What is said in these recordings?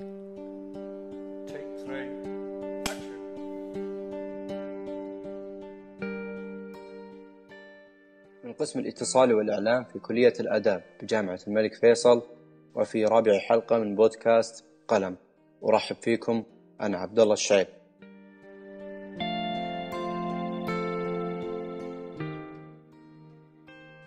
من قسم الاتصال والإعلام في كلية الآداب بجامعة الملك فيصل وفي رابع حلقة من بودكاست قلم. أرحب فيكم أنا عبد الله الشعيب.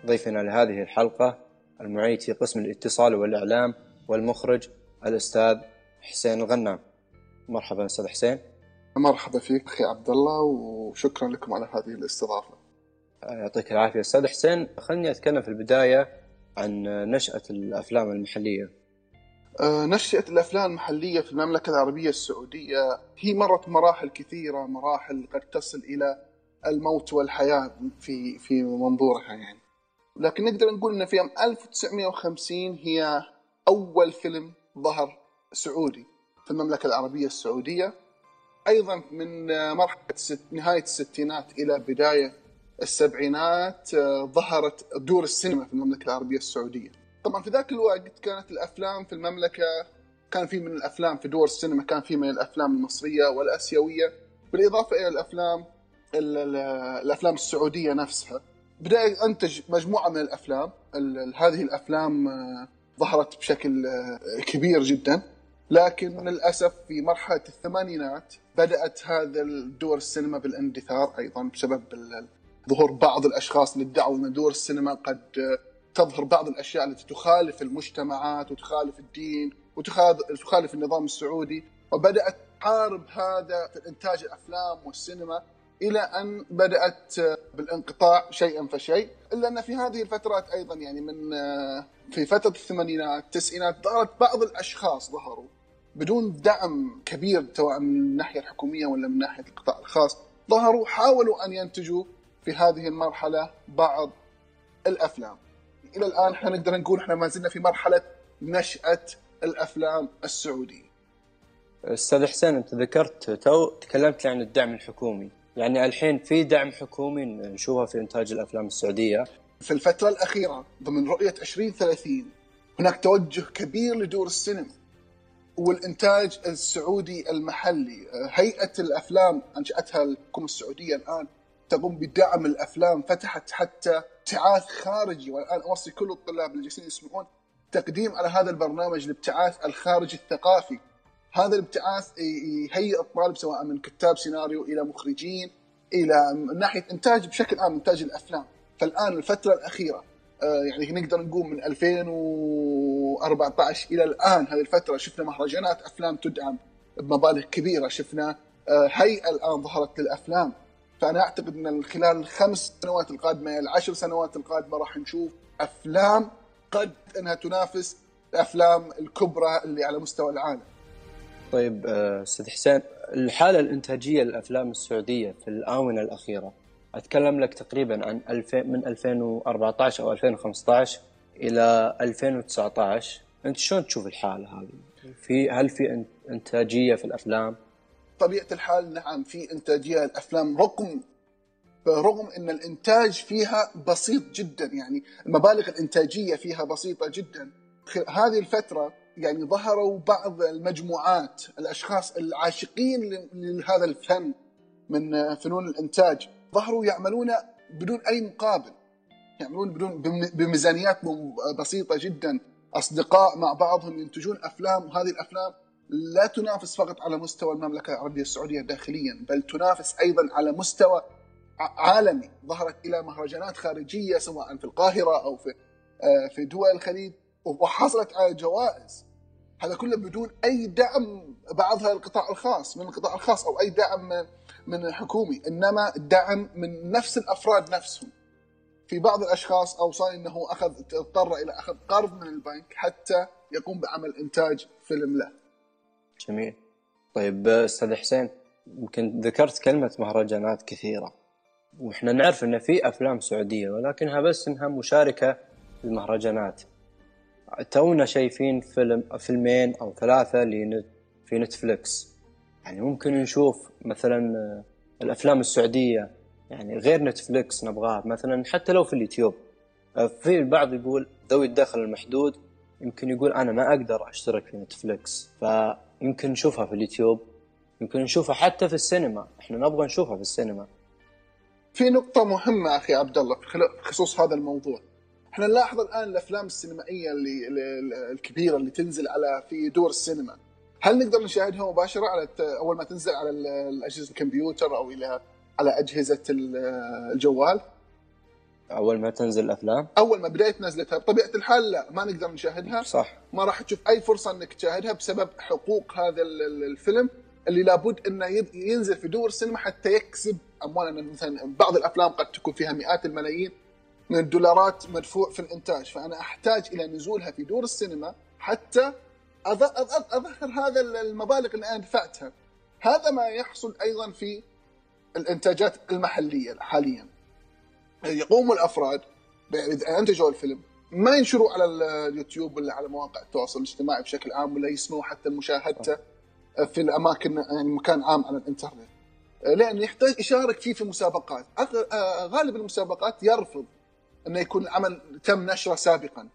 ضيفنا لهذه الحلقة المعيد في قسم الاتصال والإعلام والمخرج الأستاذ حسين الغنام مرحبا أستاذ حسين مرحبا فيك أخي عبد الله وشكرا لكم على هذه الاستضافة. يعطيك العافية أستاذ حسين خلني أتكلم في البداية عن نشأة الأفلام المحلية آه، نشأة الأفلام المحلية في المملكة العربية السعودية هي مرت مراحل كثيرة مراحل قد تصل إلى الموت والحياة في في منظورها يعني. لكن نقدر نقول إن في عام 1950 هي أول فيلم ظهر سعودي في المملكة العربية السعودية أيضا من آه، مرحلة ست نهاية الستينات إلى بداية السبعينات آه، ظهرت دور السينما في المملكة العربية السعودية. طبعا في ذاك الوقت كانت الأفلام في المملكة كان في من الأفلام في دور السينما كان في من الأفلام المصرية والآسيوية بالإضافة إلى الأفلام ال- ال- الأفلام السعودية نفسها. بدأ انتج مجموعة من الأفلام، ال- ال- هذه الأفلام آه، ظهرت بشكل كبير جدا لكن للأسف في مرحلة الثمانينات بدأت هذا الدور السينما بالاندثار أيضا بسبب ظهور بعض الأشخاص اللي ادعوا إن دور السينما قد تظهر بعض الأشياء التي تخالف المجتمعات وتخالف الدين وتخالف النظام السعودي وبدأت تحارب هذا في إنتاج الأفلام والسينما إلى أن بدأت بالانقطاع شيئا فشيء إلا أن في هذه الفترات أيضا يعني من آه، في فترة الثمانينات التسعينات ظهرت بعض الأشخاص ظهروا. بدون دعم كبير سواء من الناحية الحكومية ولا من ناحية القطاع الخاص ظهروا حاولوا أن ينتجوا في هذه المرحلة بعض الأفلام. إلى الآن إحنا نقدر نقول إحنا ما زلنا في مرحلة نشأة الأفلام السعوديه أستاذ حسين أنت ذكرت تو تكلمت عن الدعم الحكومي. يعني الحين في دعم حكومي نشوفه في إنتاج الأفلام السعودية. في الفترة الأخيرة ضمن رؤية 2030 هناك توجه كبير لدور السينما. والإنتاج السعودي المحلي. هيئة الأفلام أنشأتها الحكومة السعودية الآن تقوم بدعم الأفلام. فتحت حتى ابتعاث خارجي. والآن أوصي كل الطلاب اللي جالسين يسمعون تقديم على هذا البرنامج الابتعاث الخارجي الثقافي. هذا الابتعاث يهيئ الطالب سواء من كتاب سيناريو إلى مخرجين إلى من ناحية إنتاج بشكل عام إنتاج الأفلام. فالآن الفترة الأخيرة آه، يعني نقدر نقول من 2014 إلى الآن هذه الفترة شفنا مهرجانات أفلام تدعم بمبالغ كبيرة شفنا آه، هيئة الآن ظهرت للأفلام. فأنا أعتقد إن خلال الخمس سنوات القادمة العشر سنوات القادمة راح نشوف أفلام قد أنها تنافس الأفلام الكبرى اللي على مستوى العالم. طيب آه، أستاذ حسين الحالة الإنتاجية للأفلام السعودية في الآونة الأخيرة أتكلم لك تقريبا عن 2000 من 2014 أو 2015 إلى 2019 أنت شلون تشوف الحالة هذه؟ في هل في إنتاجية في الأفلام؟ طبيعة الحال نعم في إنتاجية الأفلام رغم رغم إن الإنتاج فيها بسيط جدا يعني المبالغ الإنتاجية فيها بسيطة جدا هذه الفترة يعني ظهروا بعض المجموعات الأشخاص العاشقين لهذا الفن من فنون الإنتاج ظهروا يعملون بدون أي مقابل. يعملون بدون بم- بميزانيات بسيطة جدا. أصدقاء مع بعضهم ينتجون أفلام وهذه الأفلام لا تنافس فقط على مستوى المملكة العربية السعودية داخليا بل تنافس أيضا على مستوى عالمي. ظهرت إلى مهرجانات خارجية سواء في القاهرة أو في آه، في دول الخليج وحصلت على جوائز. هذا كله بدون أي دعم بعضها القطاع الخاص من القطاع الخاص أو أي دعم من- من الحكومي إنما دعم من نفس الأفراد نفسهم. في بعض الأشخاص أوصاني إنه أخذ اضطر إلى أخذ قرض من البنك حتى يقوم بعمل إنتاج فيلم له. جميل. طيب أستاذ حسين يمكن ذكرت كلمة مهرجانات كثيرة. وإحنا نعرف أن في أفلام سعودية ولكنها بس إنها مشاركة في المهرجانات تونا شايفين فيلم فيلمين أو ثلاثة لنت في نتفليكس. يعني ممكن نشوف مثلا آه، الأفلام السعودية يعني غير نتفليكس نبغاها. مثلا حتى لو في اليوتيوب. آه، في البعض يقول ذوي الدخل المحدود يمكن يقول أنا ما أقدر أشترك في نتفلكس فيمكن نشوفها في اليوتيوب يمكن نشوفها حتى في السينما. إحنا نبغى نشوفها في السينما. في نقطة مهمة أخي عبد الله بخصوص هذا الموضوع. إحنا نلاحظ الآن الأفلام السينمائية اللي- الكبيرة اللي تنزل على في دور السينما. هل نقدر نشاهدها مباشرة على أول ما تنزل على أجهزة الكمبيوتر أو إلى على ال- الجوال؟ أول ما تنزل الأفلام؟ أول ما بداية نزلتها. بطبيعة الحال لا ما نقدر نشاهدها. صح. ما راح تشوف أي فرصة إنك تشاهدها بسبب حقوق هذا ال- ال- الفيلم اللي لابد إنه ينزل في دور السينما حتى يكسب. اموالا مثلا بعض الأفلام قد تكون فيها مئات الملايين من الدولارات مدفوع في الإنتاج. فأنا أحتاج إلى نزولها في دور السينما حتى أظهر هذا ال- المبالغ اللي أنا دفعتها. هذا ما يحصل أيضا في الإنتاجات المحلية حاليا. يقوم الأفراد إذا أنتجوا الفيلم ما ينشروا على اليوتيوب ولا على مواقع التواصل الاجتماعي بشكل عام ولا يسمحوا حتى مشاهدته في الأماكن يعني مكان عام على الإنترنت. لأن يحتاج يشارك فيه في مسابقات. آه، غالب المسابقات يرفض انه يكون العمل تم نشره سابقا.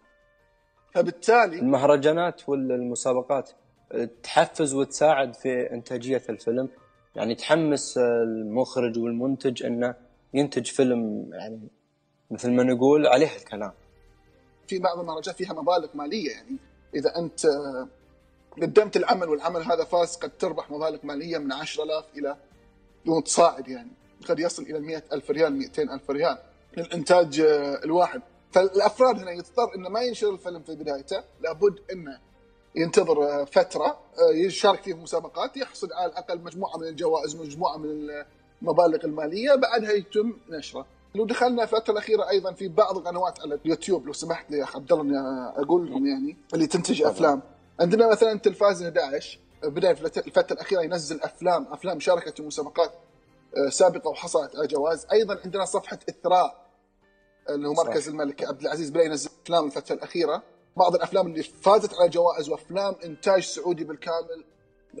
فبالتالي المهرجانات والمسابقات تحفز وتساعد في إنتاجية الفيلم. يعني تحمس المخرج والمنتج انه ينتج فيلم يعني مثل ما نقول عليه الكلام. في بعض المهرجانات فيها مبالغ مالية يعني إذا أنت قدمت العمل والعمل هذا فاز قد تربح مبالغ مالية من 10000 إلى متصاعد يعني قد يصل إلى 100000 ريال 200000 ريال للإنتاج الواحد. فالأفراد هنا يضطر إنه ما ينشر الفيلم في بدايته. لابد إنه ينتظر آه، فترة آه، يشارك فيه في مسابقات يحصل على الأقل مجموعة من الجوائز مجموعة من المبالغ المالية بعدها يتم نشره. لو دخلنا الفترة الأخيرة أيضا في بعض القنوات على اليوتيوب لو سمحت لي يا عبد الله أقول لهم يعني اللي تنتج. أفلام. عندنا مثلا تلفاز 11 بداية الفترة الفترة الأخيرة ينزل أفلام أفلام شاركت في مسابقات آه، سابقة وحصلت على جوائز. أيضا عندنا صفحة إثراء. اللي هو مركز صح. الملك عبد العزيز بدا ينزل أفلام الفترة الأخيرة. بعض الأفلام اللي فازت على جوائز وأفلام إنتاج سعودي بالكامل.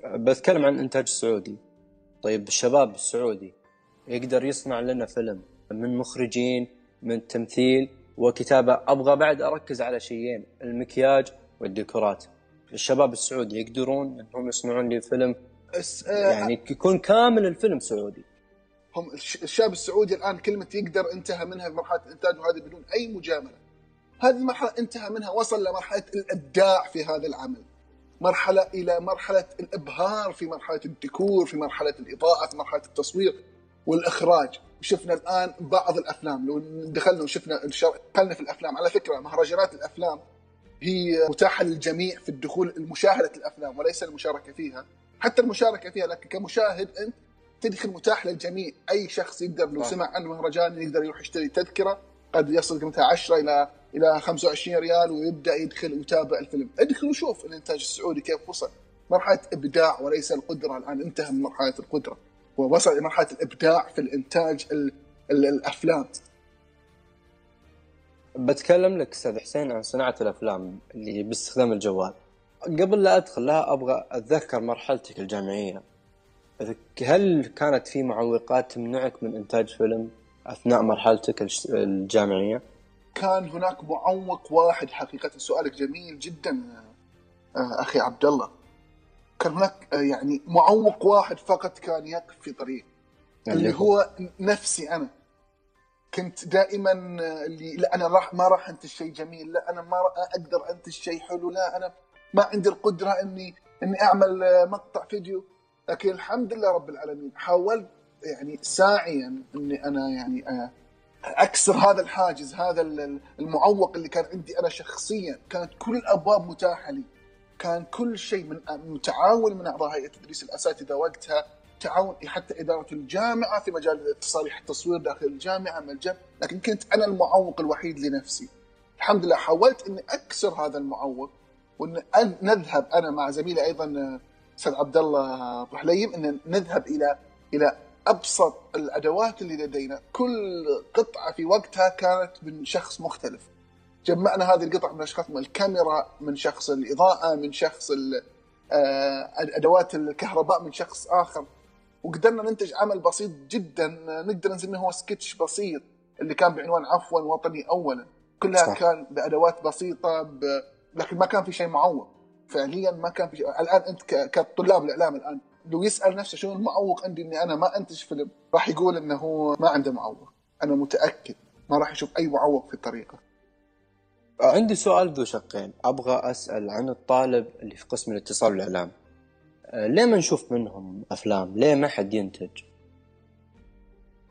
بتكلم عن الانتاج السعودي طيب الشباب السعودي يقدر يصنع لنا فيلم من مخرجين من تمثيل وكتابة. أبغى بعد أركز على شيئين المكياج والديكورات. الشباب السعودي يقدرون إنهم يصنعون لي فيلم؟ يعني يكون كامل الفيلم سعودي. هم الش- الشاب السعودي الآن كلمة يقدر انتهى منها في مرحله الإنتاج وهذه بدون أي مجاملة. هذه المرحلة انتهى منها وصل لمرحلة الإبداع في هذا العمل. مرحلة إلى مرحلة الإبهار في مرحلة الديكور، في مرحلة الإضاءة، في مرحلة التصوير والإخراج. شفنا الآن بعض الأفلام لو دخلنا وشفنا دخلنا في الأفلام على فكرة مهرجانات الأفلام هي متاحة للجميع في الدخول لمشاهده الأفلام وليس المشاركة فيها. حتى المشاركة فيها لكن كمشاهد أنت تدخل متاح للجميع. أي شخص يقدر لو. سمع عن مهرجان يقدر يروح يشتري تذكرة قد يصل قيمتها 10 إلى إلى 25 ريال ويبدأ يدخل ويتابع الفيلم. ادخل وشوف الإنتاج السعودي كيف وصل. مرحلة إبداع وليس القدرة. الآن انتهى من مرحلة القدرة. ووصل إلى مرحلة الإبداع في الإنتاج ال ال الأفلام. بتكلم لك أستاذ حسين عن صناعة الأفلام اللي باستخدام الجوال. قبل لا أدخل لها أبغى أتذكر مرحلتك الجامعية. هل كانت في معوقات تمنعك من إنتاج فيلم أثناء مرحلتك الجامعية؟ كان هناك معوق واحد حقيقة سؤالك جميل جدا آه، أخي عبد الله كان هناك آه، يعني معوق واحد فقط كان يقف في طريق اللي هو نفسي أنا. كنت دائما اللي لا أنا راح ما راح أنتج شيء جميل لا أنا ما أقدر أنتج شيء حلو لا أنا ما عندي القدرة اني إني أعمل مقطع فيديو. لكن الحمد لله رب العالمين حاولت يعني ساعيا إني أنا يعني آه، أكسر هذا الحاجز هذا ال- المعوق اللي كان عندي أنا شخصيا. كانت كل الأبواب متاحة لي. كان كل شيء من من تعاون من أعضاء هيئة تدريس الأساتذة وقتها. تعاون حتى إدارة الجامعة في مجال تصاريح التصوير داخل الجامعة مجال لكن كنت أنا المعوق الوحيد لنفسي. الحمد لله حاولت إني أكسر هذا المعوق وان نذهب أنا مع زميلي أيضا آه، أستاذ عبد الله أبو حليم إن نذهب إلى إلى أبسط الأدوات اللي لدينا كل قطعة في وقتها كانت من شخص مختلف جمعنا هذه القطع من أشخاص من الكاميرا من شخص الإضاءة من شخص آه، ادوات الكهرباء من شخص آخر وقدرنا ننتج عمل بسيط جدا نقدر نسميه هو سكتش بسيط اللي كان بعنوان عفوا وطني اولا كلها. صح. كان بأدوات بسيطة ب- لكن ما كان في شيء معوق فعليا ما كان في شيء. الآن أنت كطلاب الإعلام الآن لو يسأل نفسه شنو المعوق عندي إني أنا ما أنتج فيلم راح يقول إنه هو ما عنده معوق. أنا متأكد ما راح يشوف أي معوق في الطريقة. عندي سؤال ذو شقين. أبغى أسأل عن الطالب اللي في قسم الاتصال والإعلام. آه، ليه ما نشوف منهم أفلام؟ ليه ما حد ينتج؟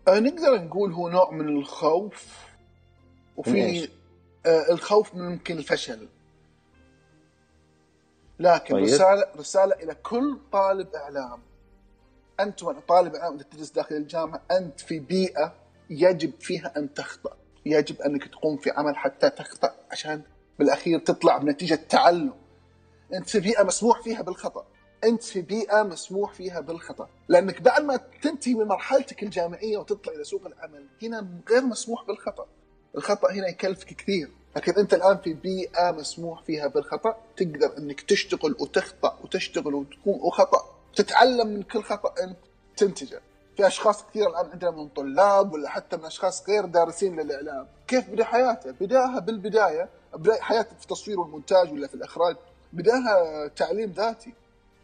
آه، نقدر نقول هو نوع من الخوف من إيش؟ وفي آه الخوف من ممكن الفشل. لكن طيب. رسالة رسالة إلى كل طالب إعلام. أنت وأنا طالب إعلام أنت تدرس داخل الجامعة أنت في بيئة يجب فيها أن تخطأ. يجب أنك تقوم في عمل حتى تخطأ عشان بالأخير تطلع بنتيجة تعلم. أنت في بيئة مسموح فيها بالخطأ. أنت في بيئة مسموح فيها بالخطأ. لأنك بعد ما تنتهي من مرحلتك الجامعية وتطلع إلى سوق العمل هنا غير مسموح بالخطأ. الخطأ هنا يكلفك كثير. لكن أنت الآن في بيئة مسموح فيها بالخطأ تقدر أنك تشتغل وتخطأ وتشتغل وتقوم وخطأ تتعلم من كل خطأ أنت تنتجه. في أشخاص كثير الآن عندنا من طلاب ولا حتى من أشخاص غير دارسين للإعلام. كيف بدأ حياته بداها بالبداية بداية حياته في التصوير والمونتاج ولا في الإخراج. بداها تعليم ذاتي.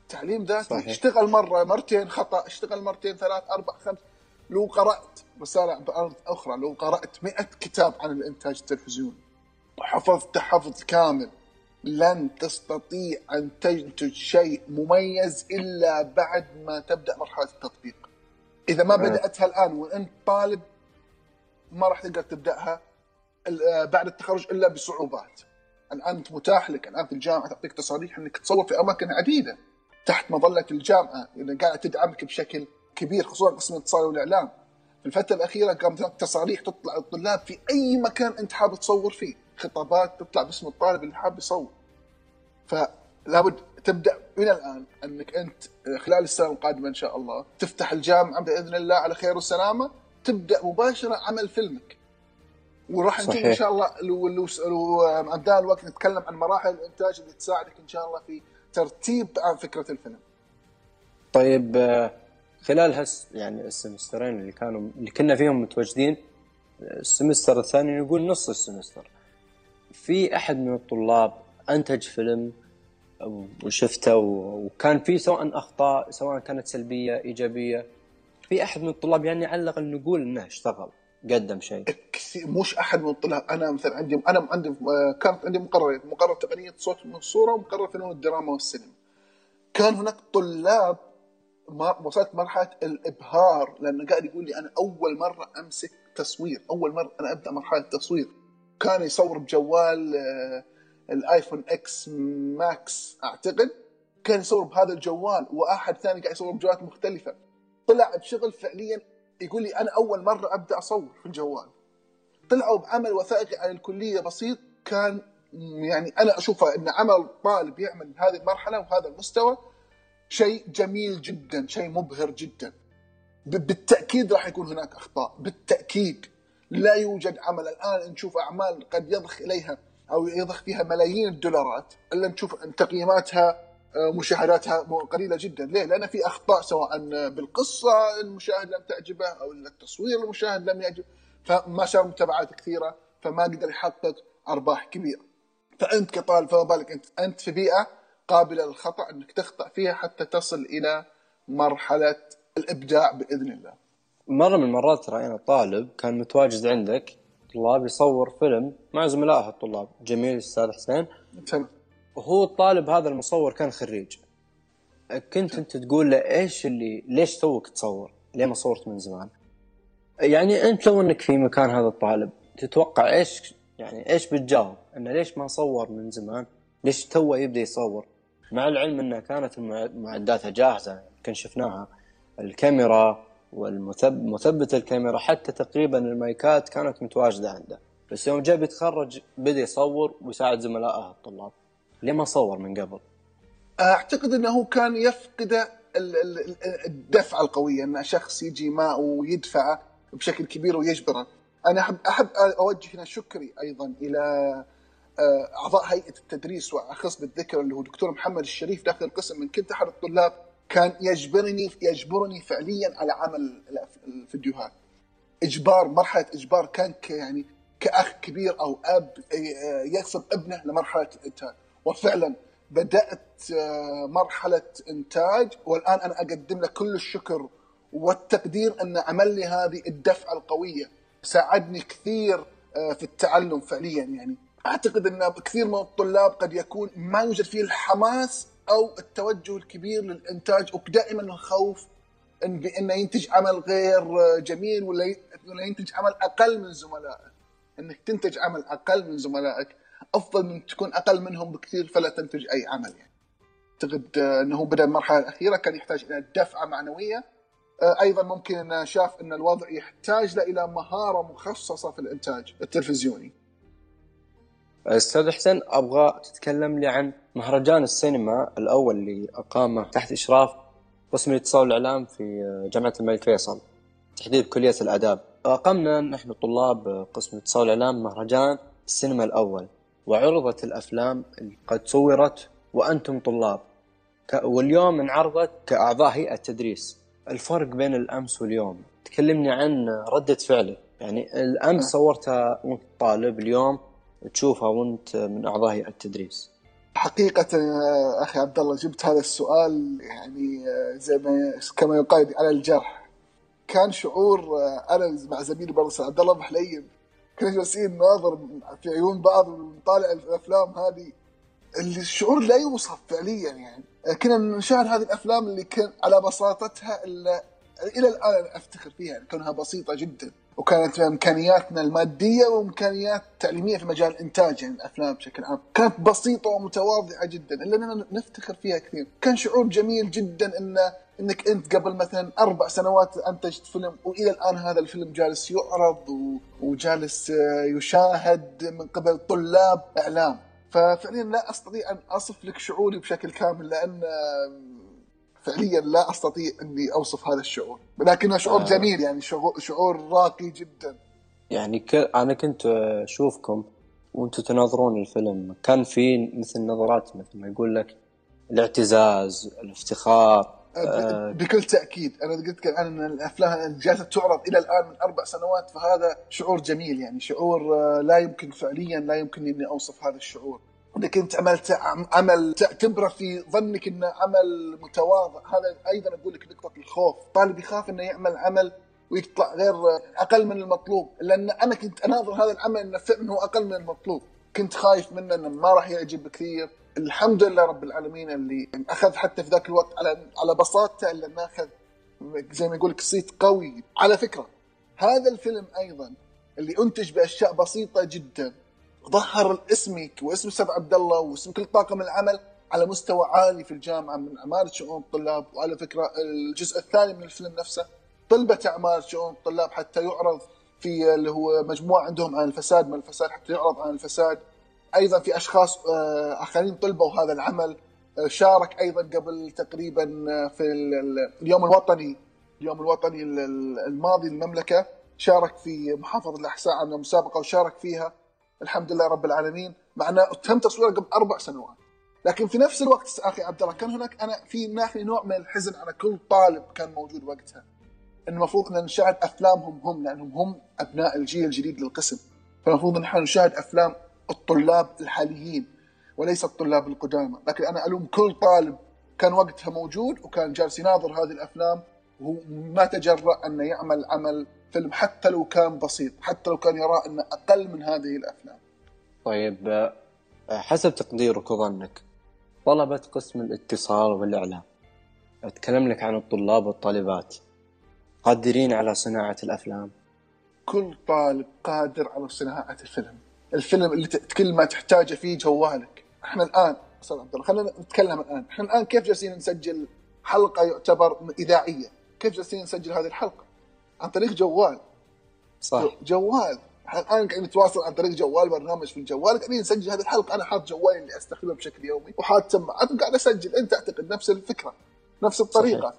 تعليم ذاتي. صحيح. اشتغل مرة مرتين خطأ اشتغل مرتين ثلاث أربع خمس. لو قرأت رسالة بأرض أخرى لو قرأت مئة كتاب عن الإنتاج التلفزيوني وحفظت حفظ كامل. لن تستطيع أن تنتج شيء مميز إلا بعد ما تبدأ مرحلة التطبيق. إذا ما نعم. بدأتها الآن وأنت طالب ما راح تقدر تبدأها آه، بعد التخرج إلا بصعوبات. الآن متاح لك. الآن في الجامعة تعطيك تصاريح أنك تصور في أماكن عديدة تحت مظلة الجامعة. اللي قاعدة تدعمك بشكل كبير خصوصا قسم الاتصال والإعلام. في الفترة الأخيرة قامت تصاريح تطلع للطلاب في أي مكان أنت حابب تصور فيه. خطابات تطلع باسم الطالب اللي حاب يصور فلابد تبدأ من الآن أنك أنت خلال السنة القادمة إن شاء الله تفتح الجامعة بإذن الله على خير وسلامة تبدأ مباشرة عمل فيلمك وراح نجي. إن شاء الله لو لو لو عندنا الوقت نتكلم عن مراحل الإنتاج اللي تساعدك إن شاء الله في ترتيب عن فكرة الفيلم. طيب آه، خلال هس يعني السمسترين اللي كانوا اللي كنا فيهم متواجدين السمستر الثاني نقول نص السمستر في أحد من الطلاب أنتج فيلم وشفته وكان فيه سواء أخطاء سواء كانت سلبية إيجابية في أحد من الطلاب يعني الاقل نقول إنه اشتغل قدم شيء كثير مش أحد من الطلاب أنا مثلا عندي أنا عندي آه، كانت عندي مقررين مقرر تقنية صوت وصوره ومقرر فنون الدراما والسينما. كان هناك طلاب ما وصلت مرحلة الإبهار لأنه قاعد يقول لي أنا أول مرة أمسك تصوير، أول مرة أنا أبدأ مرحلة تصوير. كان يصور بجوال آه، الآيفون XS Max أعتقد كان يصور بهذا الجوال وأحد ثاني قاعد يصور بجوالات مختلفة. طلع بشغل فعليا يقول لي أنا أول مرة أبدأ أصور في الجوال. طلعوا بعمل وثائقي عن الكلية بسيط كان يعني أنا أشوفه إن عمل طالب يعمل هذه المرحلة وهذا المستوى شيء جميل جدا شيء مبهر جدا بالتأكيد راح يكون هناك أخطاء بالتأكيد لا يوجد عمل الآن نشوف أعمال قد يضخ إليها أو يضخ فيها ملايين الدولارات الا نشوف أن تقييماتها آه، مشاهداتها قليلة جدا، ليه؟ لأن في أخطاء سواء بالقصة المشاهد لم تعجبه أو التصوير المشاهد لم يعجب فما صار متابعات كثيرة فما قدر يحقق أرباح كبيرة. فأنت كطالب فما بالك أنت أنت في بيئة قابلة للخطأ أنك تخطأ فيها حتى تصل إلى مرحلة الإبداع بإذن الله. مرة من المرات رأينا طالب كان متواجد عندك طلاب يصور فيلم مع زملائه الطلاب جميل الأستاذ حسين تمام. وهو الطالب هذا المصور كان خريج كنت أنت تقول له إيش اللي ليش توك تصور؟ ليه ما صورت من زمان؟ يعني أنت لو أنك في مكان هذا الطالب تتوقع إيش يعني إيش بتجاوب؟ إنه ليش ما صور من زمان؟ ليش تو يبدأ يصور؟ مع العلم إنها كانت معداتها جاهزة يمكن شفناها الكاميرا والمثبت الكاميرا حتى تقريبا المايكات كانت متواجدة عنده بس يوم جاء بيتخرج بدأ يصور ويساعد زملائه الطلاب ليه ما صور من قبل؟ أعتقد إنه كان يفقد ال- ال- ال- الدفعة القوية إن شخص يجي معه ويدفعه بشكل كبير ويجبره. أنا احب أحب أوجه هنا شكري أيضا إلى آه، أعضاء هيئة التدريس وأخص بالذكر اللي هو دكتور محمد الشريف داخل القسم من كنت احد الطلاب كان يجبرني يجبرني فعليا على عمل الفيديوهات. إجبار مرحلة إجبار كان يعني كأخ كبير أو أب آه، يقصد ابنه لمرحلة الانتاج وفعلا بدأت آه، مرحلة إنتاج والآن أنا أقدم له كل الشكر والتقدير أن عمل لي هذه الدفعة القوية. ساعدني كثير آه، في التعلم فعليا يعني. أعتقد أن كثير من الطلاب قد يكون ما يوجد فيه الحماس أو التوجه الكبير للإنتاج ودائما الخوف ان بانه ينتج عمل غير جميل ولا ينتج عمل أقل من زملائه إنك تنتج عمل أقل من زملائك أفضل من تكون أقل منهم بكثير فلا تنتج أي عمل يعني. أعتقد آه، إنه بدأ المرحلة الأخيرة كان يحتاج إلى دفعة معنوية. آه، أيضا ممكن انه شاف إن الوضع يحتاج إلى مهارة مخصصة في الإنتاج التلفزيوني. أستاذ حسين أبغى تتكلم لي عن مهرجان السينما الأول اللي أقامه تحت إشراف قسم الاتصال والإعلام في جامعة الملك فيصل تحديد كلية الآداب. أقمنا نحن طلاب قسم الاتصال والإعلام مهرجان السينما الأول وعرضت الأفلام اللي قد صورت وأنتم طلاب. واليوم انعرضت كأعضاء هيئة تدريس. الفرق بين الأمس واليوم تكلمني عن ردة فعلك يعني الأمس صورتها وأنت طالب اليوم تشوفها وأنت من أعضاء هيئة التدريس. حقيقة آه، أخي عبد الله جبت هذا السؤال يعني آه، زي ما كما يقال على الجرح. كان شعور آه، أنا مع زميلي برضه عبد الله أبو حليم كنا جالسين نناظر في عيون بعض ونطالع الأفلام هذه. اللي الشعور لا يوصف فعليا يعني. كنا نشاهد هذه الأفلام اللي كان على بساطتها إلا إلى الآن أنا أفتخر فيها يعني كونها بسيطة جدا. وكانت إمكانياتنا المادية وإمكانيات تعليمية في مجال الانتاج يعني الأفلام بشكل عام. كانت بسيطة ومتواضعة جدا الا اننا نفتخر فيها كثير. كان شعور جميل جدا ان إنك أنت قبل مثلا أربع سنوات أنتجت فيلم وإلى الآن هذا الفيلم جالس يعرض و- وجالس يشاهد من قبل طلاب إعلام. ففعليا لا أستطيع أن أصف لك شعوري بشكل كامل لأن فعليا لا أستطيع إني أوصف هذا الشعور. لكنه شعور آه. جميل يعني شعور, شعور راقي جدا. يعني ك... أنا كنت أشوفكم وأنتم تناظرون الفيلم. كان في مثل نظرات مثل ما يقول لك الاعتزاز الافتخار آه. ب- بكل تأكيد. أنا قلت لك الان أن الأفلام جالسه تعرض إلى الآن من أربع سنوات فهذا شعور جميل يعني شعور آه، لا يمكن فعليا لا يمكن إني أوصف هذا الشعور. انك انت عملت عم- عمل تعتبره في ظنك انه عمل متواضع. هذا أيضا أقول لك نقطة الخوف. طالب يخاف إنه يعمل عمل ويطلع غير أقل من المطلوب. لأن أنا كنت أناظر هذا العمل إنه فعلا هو أقل من المطلوب. كنت خايف منه إنه ما راح يعجب كثير. الحمد لله رب العالمين اللي أخذ حتى في ذاك الوقت على على بساطته انه أخذ زي ما يقول لك صيت قوي. على فكرة هذا الفيلم أيضا اللي أنتج بأشياء بسيطة جدا. ظهر اسمك واسم أستاذ عبد الله واسم كل طاقم العمل على مستوى عالي في الجامعة من عماله شؤون الطلاب وعلى فكرة الجزء الثاني من الفيلم نفسه طلبت أعمال شؤون الطلاب حتى يعرض في اللي هو مجموعة عندهم عن الفساد من الفساد حتى يعرض عن الفساد. أيضا في أشخاص آه، آخرين طلبوا هذا العمل آه، شارك أيضا قبل تقريبا آه، في ال- ال- اليوم الوطني اليوم الوطني ال- ال- الماضي المملكة شارك في محافظة الأحساء عمل مسابقة وشارك فيها. الحمد لله رب العالمين مع أنه تم تصويره قبل أربع سنوات. لكن في نفس الوقت أخي عبد الله كان هناك أنا في ناحية نوع من الحزن على كل طالب كان موجود وقتها. المفروض إن نشاهد أفلامهم هم لأنهم هم أبناء الجيل الجديد للقسم. فالمفروض إن إحنا نشاهد أفلام الطلاب الحاليين وليس الطلاب القدامى. لكن أنا ألوم كل طالب كان وقتها موجود وكان جالس يناظر هذه الأفلام وهو ما تجرأ انه يعمل عمل فيلم حتى لو كان بسيط حتى لو كان يرى إنه أقل من هذه الأفلام. طيب حسب تقديرك وظنك طلبة قسم الاتصال والإعلام أتكلم لك عن الطلاب والطالبات قادرين على صناعة الأفلام؟ كل طالب قادر على صناعة الفيلم. الفيلم اللي كل ما تحتاجه فيه جوالك. إحنا الآن أستاذ عبد الله خلينا نتكلم الآن. إحنا الآن كيف جالسين نسجل حلقة يعتبر إذاعية؟ كيف جالسين نسجل هذه الحلقة؟ عن طريق جوال. صح. جوال. الان قاعدين نتواصل عن طريق جوال برنامج في الجوال قاعدين نسجل هذه الحلقة. أنا حاط جوالي اللي أستخدمه بشكل يومي وحاط سماعات وقاعد أسجل. أنت أعتقد نفس الفكرة نفس الطريقة.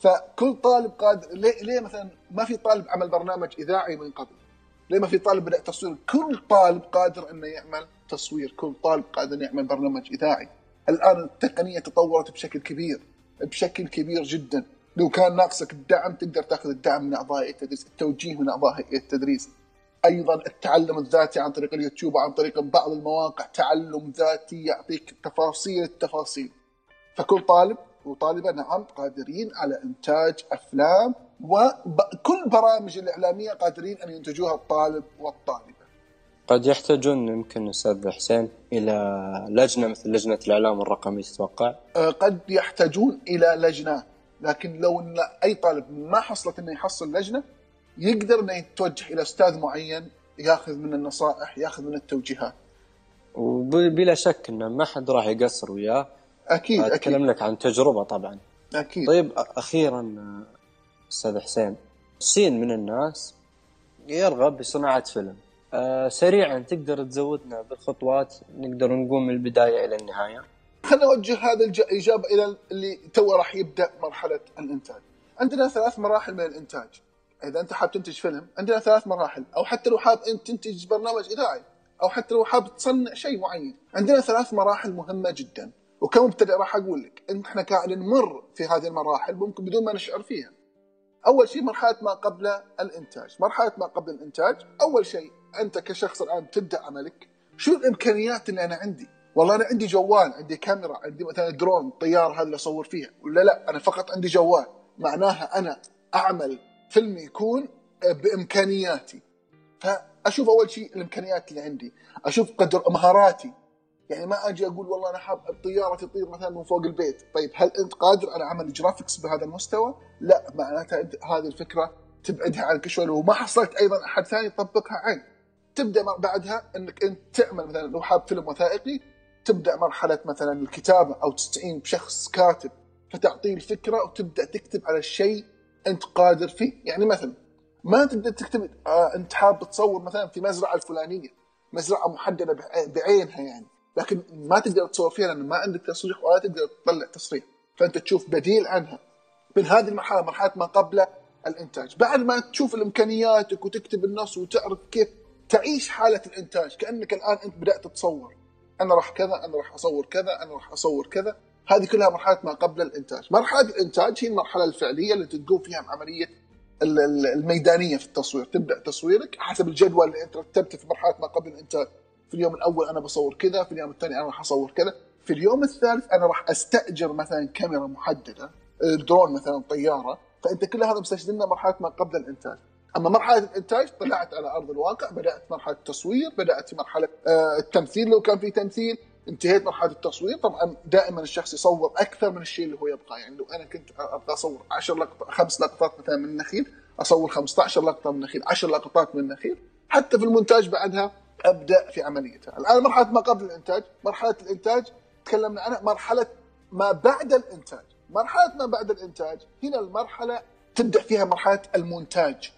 صحيح. فكل طالب قادر. ليه, ليه مثلا ما في طالب عمل برنامج إذاعي من قبل؟ ليه ما في طالب بدأ تصوير؟ كل طالب قادر إنه يعمل تصوير. كل طالب قادر انه يعمل برنامج إذاعي. الآن التقنية تطورت بشكل كبير بشكل كبير جدا. لو كان ناقصك الدعم تقدر تاخذ الدعم من أعضاء هيئه التدريس التوجيه من أعضاء هيئه التدريس أيضا التعلم الذاتي عن طريق اليوتيوب وعن طريق بعض المواقع تعلم ذاتي يعطيك تفاصيل التفاصيل فكل طالب وطالبة نعم قادرين على إنتاج أفلام وكل برامج الإعلامية قادرين أن ينتجوها الطالب والطالبة. قد يحتاجون يمكن أستاذ حسين إلى لجنة مثل لجنة الإعلام الرقمي تتوقع؟ أه، قد يحتاجون إلى لجنة لكن لو إن أي طالب ما حصلت إنه يحصل لجنة يقدر إنه يتوجه إلى أستاذ معين ياخذ من النصائح ياخذ من التوجيهات. وبلا شك إنه ما حد راح يقصر وياه. أكيد أكيد. أتكلم لك عن تجربة طبعا. أكيد. طيب أخيرا أستاذ حسين سين من الناس يرغب بصناعة فيلم. أه سريعا تقدر تزودنا بالخطوات نقدر نقوم من البداية إلى النهاية. خلينا نوجه هذا الإجابة إلى اللي تو راح يبدأ مرحلة الإنتاج. عندنا ثلاث مراحل من الإنتاج. إذا أنت حاب تنتج فيلم عندنا ثلاث مراحل. أو حتى لو حاب انت تنتج برنامج إذاعي أو حتى لو حاب تصنع شيء معين. عندنا ثلاث مراحل مهمة جدا. وكمبتدئ راح أقول لك. إن إحنا قاعد نمر في هذه المراحل ممكن بدون ما نشعر فيها. أول شيء مرحلة ما قبل الإنتاج. مرحلة ما قبل الإنتاج أول شيء أنت كشخص الآن تبدأ عملك. شو الإمكانيات اللي أنا عندي؟ والله أنا عندي جوال عندي كاميرا عندي مثلا درون طيار هذا اللي أصور فيها ولا لا أنا فقط عندي جوال. معناها أنا أعمل فيلم يكون بإمكانياتي. فأشوف أول شيء الإمكانيات اللي عندي. أشوف قدر مهاراتي. يعني ما أجي أقول والله أنا حاب الطيارة تطير مثلا من فوق البيت. طيب هل أنت قادر على عمل graphics بهذا المستوى؟ لا معناتها هذه الفكرة تبعدها عنك شوي. وما حصلت أيضا أحد ثاني يطبقها عنك. تبدأ بعدها أنك أنت تعمل مثلا لو حاب فيلم وثائقي تبدأ مرحلة مثلا الكتابة أو تستعين بشخص كاتب فتعطيه الفكرة وتبدأ تكتب على الشيء أنت قادر فيه. يعني مثلا ما تبدا تكتب آه أنت حاب تصور مثلا في مزرعة الفلانية مزرعة محددة بعينها يعني لكن ما تقدر تصور فيها لأن ما عندك تصريح ولا تقدر تطلع تصريح فأنت تشوف بديل عنها. من هذه المرحلة مرحلة ما قبل الإنتاج. بعد ما تشوف الإمكانياتك وتكتب النص وتعرف كيف تعيش حالة الإنتاج كأنك الآن أنت بدأت تصور. أنا راح كذا أنا راح أصور كذا أنا راح أصور كذا. هذه كلها مرحلة ما قبل الإنتاج. مرحلة الإنتاج هي المرحلة الفعلية اللي تقوم فيها بعمليه الميدانية في التصوير. تبدأ تصويرك حسب الجدول اللي أنت رتبته في مرحلة ما قبل الإنتاج. في اليوم الأول أنا بصور كذا في اليوم الثاني أنا راح أصور كذا. في اليوم الثالث أنا راح أستأجر مثلا كاميرا محددة درون مثلا طيارة. فأنت كل هذا مستشهدنا مرحلة ما قبل الإنتاج. أما مرحلة الإنتاج طلعت على أرض الواقع بدأت مرحلة التصوير بدأت مرحلة آه، التمثيل لو كان في تمثيل انتهيت مرحلة التصوير. طبعا دائما الشخص يصور أكثر من الشيء اللي هو يبقى يعني لو أنا كنت أبغى أصور 10 لقطات خمس لقطات مثلا من النخيل أصور 15 لقطة من النخيل 10 لقطات من النخيل. حتى في المونتاج بعدها أبدأ في عمليتها. الآن مرحلة ما قبل الإنتاج. مرحلة الإنتاج تكلمنا عنها. مرحلة ما بعد الإنتاج. مرحلة ما بعد الإنتاج هنا المرحلة تبدأ فيها مرحلة المونتاج.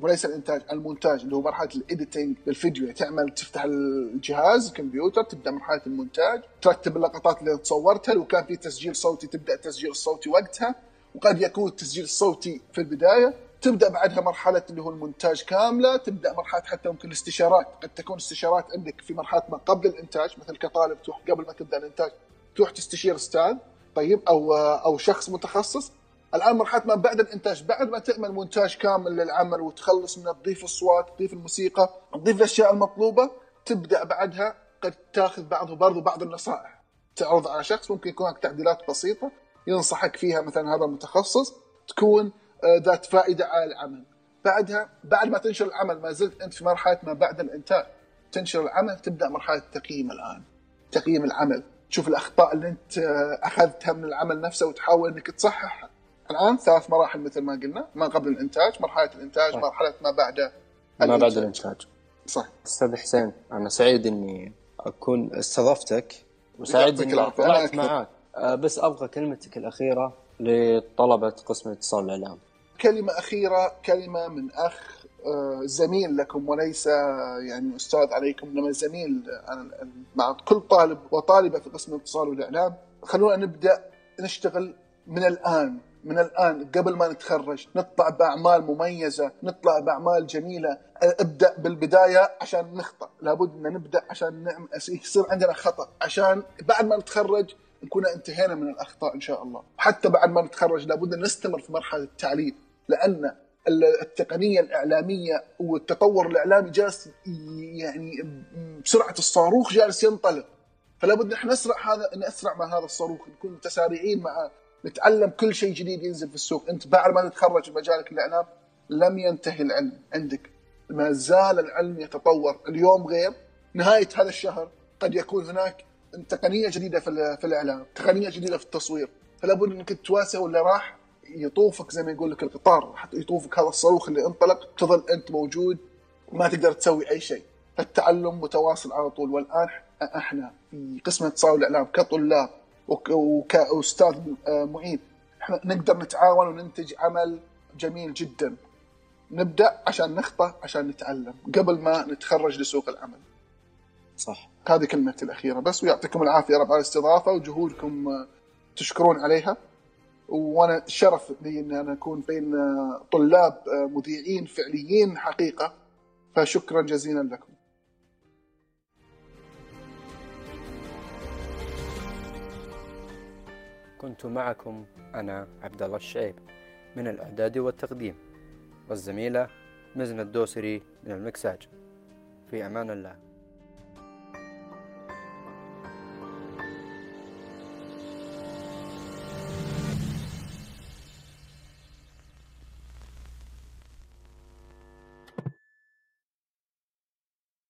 وليس الإنتاج المونتاج اللي هو مرحلة ال editing للفيديو. تعمل تفتح الجهاز الكمبيوتر تبدأ مرحلة المونتاج ترتب اللقطات اللي تصورتها. لو كان في تسجيل صوتي تبدأ التسجيل الصوتي وقتها. وقد يكون التسجيل الصوتي في البداية. تبدأ بعدها مرحلة اللي هو المونتاج كاملة. تبدأ مرحلة حتى ممكن الاستشارات. قد تكون استشارات عندك في مرحلة ما قبل الإنتاج. مثل كطالب تروح قبل ما تبدأ الإنتاج تروح تستشير أستاذ طيب أو أو شخص متخصص. الآن مرحلة ما بعد الإنتاج بعد ما تعمل مونتاج كامل للعمل وتخلص من تضيف اصوات تضيف الموسيقى تضيف الأشياء المطلوبة تبدأ بعدها قد تأخذ بعضه برضو بعض النصائح. تعرض على شخص ممكن يكون هناك تعديلات بسيطة ينصحك فيها مثلا هذا المتخصص تكون آه، ذات فائدة على العمل. بعدها بعد ما تنشر العمل ما زلت أنت في مرحلة ما بعد الإنتاج. تنشر العمل تبدأ مرحلة التقييم الآن. تقييم العمل. تشوف الأخطاء اللي أنت آه، أخذتها من العمل نفسه وتحاول إنك تصححها. الآن ثلاث مراحل مثل ما قلنا ما قبل الإنتاج مرحلة الإنتاج صح. مرحلة ما بعد ما بعد الإنتاج. صح أستاذ حسين أنا سعيد إني أكون استضفتك وسعيد إني طلعت معك آه، بس أبغى كلمتك الأخيرة لطلبة قسم اتصال الإعلام. كلمة أخيرة كلمة من أخ آه، زميل لكم وليس يعني أستاذ عليكم إنما زميل مع كل طالب وطالبة في قسم الاتصال والإعلام خلونا نبدأ نشتغل من الآن. من الآن قبل ما نتخرج نطلع بأعمال مميزة نطلع بأعمال جميلة. ابدأ بالبداية عشان نخطأ. لابد أن نبدأ عشان نعمل يصير عندنا خطأ. عشان بعد ما نتخرج نكون انتهينا من الأخطاء إن شاء الله. حتى بعد ما نتخرج لابد أن نستمر في مرحلة التعليم. لأن ال- التقنية الإعلامية والتطور الإعلامي جالس يعني بسرعة الصاروخ جالس ينطلق. فلا بد نحن نسرع هذا نسرع مع هذا الصاروخ نكون متسارعين مع نتعلم كل شيء جديد ينزل في السوق. أنت بعد ما تتخرج مجالك الإعلام لم ينتهي العلم عندك. ما زال العلم يتطور. اليوم غير. نهاية هذا الشهر قد يكون هناك تقنية جديدة في ال- في الإعلام تقنية جديدة في التصوير. فلا بد أنك تواسع ولا راح يطوفك زي ما يقول لك القطار حتى يطوفك هذا الصاروخ اللي انطلق تظل أنت موجود ما تقدر تسوي أي شيء. فالتعلم متواصل على طول. والآن إحنا في قسم اتصال الإعلام كطلاب. وكأستاذ آه، معيد إحنا نقدر نتعاون وننتج عمل جميل جدا. نبدأ عشان نخطأ عشان نتعلم قبل ما نتخرج لسوق العمل. صح. هذه كلمتي الأخيرة بس ويعطيكم العافية رب على الاستضافة وجهودكم آه، تشكرون عليها. وأنا شرف لي إن أنا أكون بين آه، طلاب مذيعين فعليين حقيقة. فشكرا جزيلا لكم. كنت معكم أنا عبد الله الشعيب من الإعداد والتقديم والزميلة مزنة الدوسري من المكساج. في أمان الله.